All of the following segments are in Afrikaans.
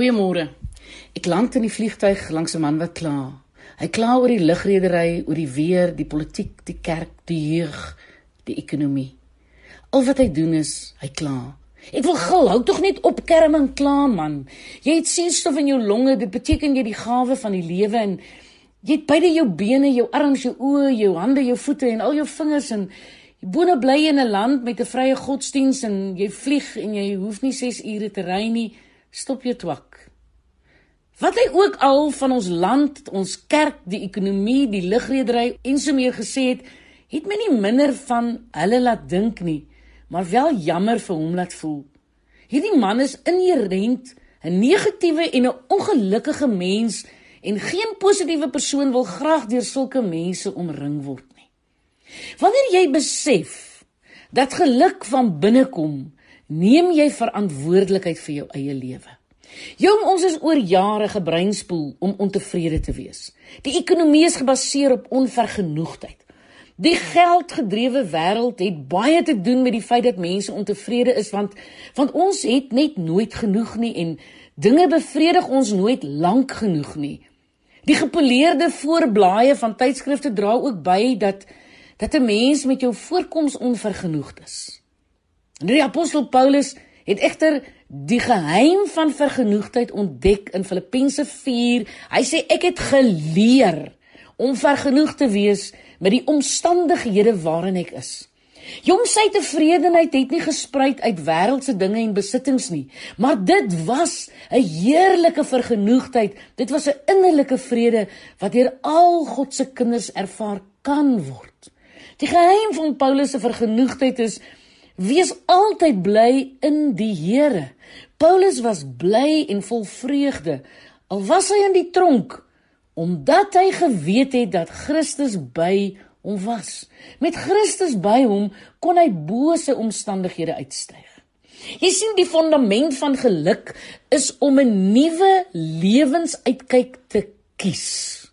Goeiemôre. Ek land in die vliegtyg langs 'n man wat kla. Hy kla oor die lugredery, oor die weer, die politiek, die kerk, die jeug, die ekonomie. Al wat hy doen is, hy kla. Ek wil gil, hou tog net op kerm en kla man. Jy het suurstof in jou longe, dit beteken jy die gawe van die lewe en jy het beide jou bene, jou arms, jou oë, jou hande, jou voete en al jou vingers en jy boone bly in 'n land met 'n vrye godsdiens en jy vlieg en jy hoef nie 6 ure te ry nie. Stop jou twak. Wat hy ook al van ons land, ons kerk, die ekonomie, die lugredery en so meer gesê het, het my nie minder van hulle laat dink nie maar wel jammer vir hom laat voel. Hierdie man is inherënt 'n negatiewe en 'n ongelukkige mens en geen positiewe persoon wil graag deur sulke mense omring word nie. Wanneer jy besef dat geluk van binne kom, neem jy verantwoordelikheid vir jou eie lewe. Jong, ons is oor jare gebreinspoel om ontevrede te wees. Die ekonomie is gebaseer op onvergenoegdheid. Die geldgedrewe wêreld het baie te doen met die feit dat mense ontevrede is want want ons het net nooit genoeg nie en dinge bevredig ons nooit lank genoeg nie. Die gepoleerde voorblaaie van tydskrifte dra ook by dat dat 'n mens met jou voorkoms onvergenoegd is. En die apostel Paulus het egter die geheim van vergenoegdheid ontdek in Filippense 4. Hy sê ek het geleer om vergenoegd te wees met die omstandighede waarin ek is. Jong sy tevredenheid het nie gespruit uit wêreldse dinge en besittings nie, maar dit was 'n heerlike vergenoegdheid. Dit was 'n innerlike vrede wat deur al God se kinders ervaar kan word. Die geheim van Paulus se vergenoegdheid is wees altyd bly in die Here. Paulus was bly en vol vreugde al was hy in die tronk omdat hy geweet het dat Christus by hom was. Met Christus by hom kon hy bose omstandighede uitstyg. Jy sien die fondament van geluk is om 'n nuwe lewensuitkyk te kies.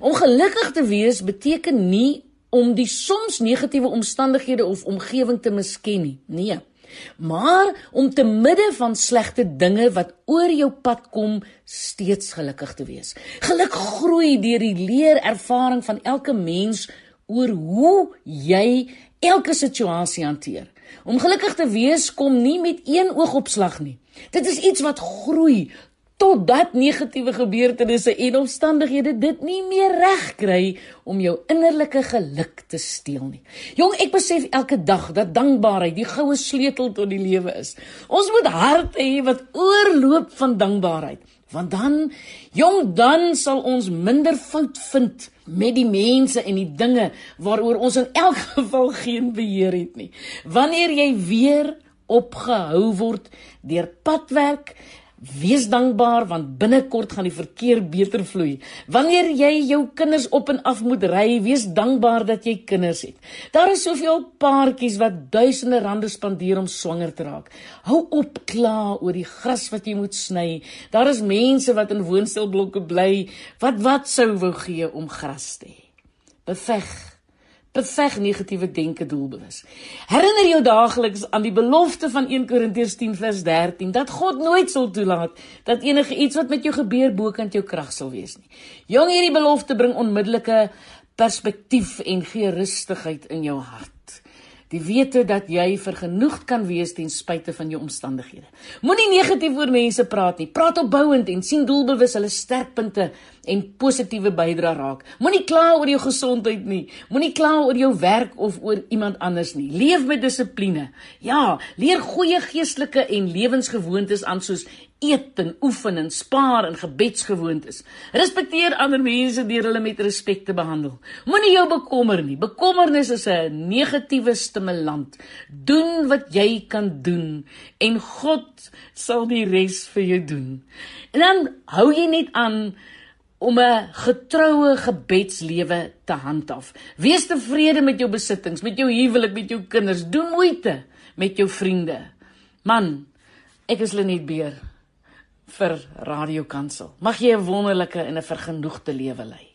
Om gelukkig te wees beteken nie om die soms negatiewe omstandighede of omgewing te misken nie. Nee maar om te midde van slegte dinge wat oor jou pad kom steeds gelukkig te wees. Geluk groei deur die leerervaring van elke mens oor hoe jy elke situasie hanteer. Om gelukkig te wees kom nie met een oogopslag nie. Dit is iets wat groei totdat negatiewe gebeurtenisse en omstandighede dit nie meer reg kry om jou innerlike geluk te steel nie. Jong, ek besef elke dag dat dankbaarheid die goue sleutel tot die lewe is. Ons moet harte hê wat oorloop van dankbaarheid, want dan, jong, dan sal ons minder fout vind met die mense en die dinge waaroor ons in elk geval geen beheer het nie. Wanneer jy weer opgehou word deur padwerk Wees dankbaar want binnekort gaan die verkeer beter vloei. Wanneer jy jou kinders op en af moet ry, wees dankbaar dat jy kinders het. Daar is soveel paartjies wat duisende rande spandeer om swanger te raak. Hou op kla oor die gras wat jy moet sny. Daar is mense wat in woonstelblokke bly wat wat sou wou gee om gras te hê. Beveg beveg negatiewe denke doelbewus. Herinner jou daagliks aan die belofte van 1 Korintiërs 10 vers 13 dat God nooit sal toelaat dat enige iets wat met jou gebeur bokant jou krag sal wees nie. Jong, hierdie belofte bring onmiddellike perspektief en gee rustigheid in jou hart die wete dat jy vergenoegd kan wees ten spyte van jou omstandighede. Moenie negatief oor mense praat nie. Praat opbouend en sien doelbewus hulle sterkpunte en positiewe bydrae raak. Moenie kla oor jou gesondheid nie. Moenie kla oor jou werk of oor iemand anders nie. Leef met dissipline. Ja, leer goeie geestelike en lewensgewoontes aan soos eet en oefen en spaar en gebedsgewoontes. Respekteer ander mense deur hulle met respek te behandel. Moenie jou bekommer nie. Bekommernis is 'n negatiewe stimulant. Doen wat jy kan doen en God sal die res vir jou doen. En dan hou jy net aan om 'n getroue gebedslewe te handhaaf. Wees tevrede met jou besittings, met jou huwelik, met jou kinders. Doen moeite met jou vriende. Man, ek is Lenet Beer vir Radio Kansel. Mag jy 'n wonderlike en 'n vergenoegde lewe lei.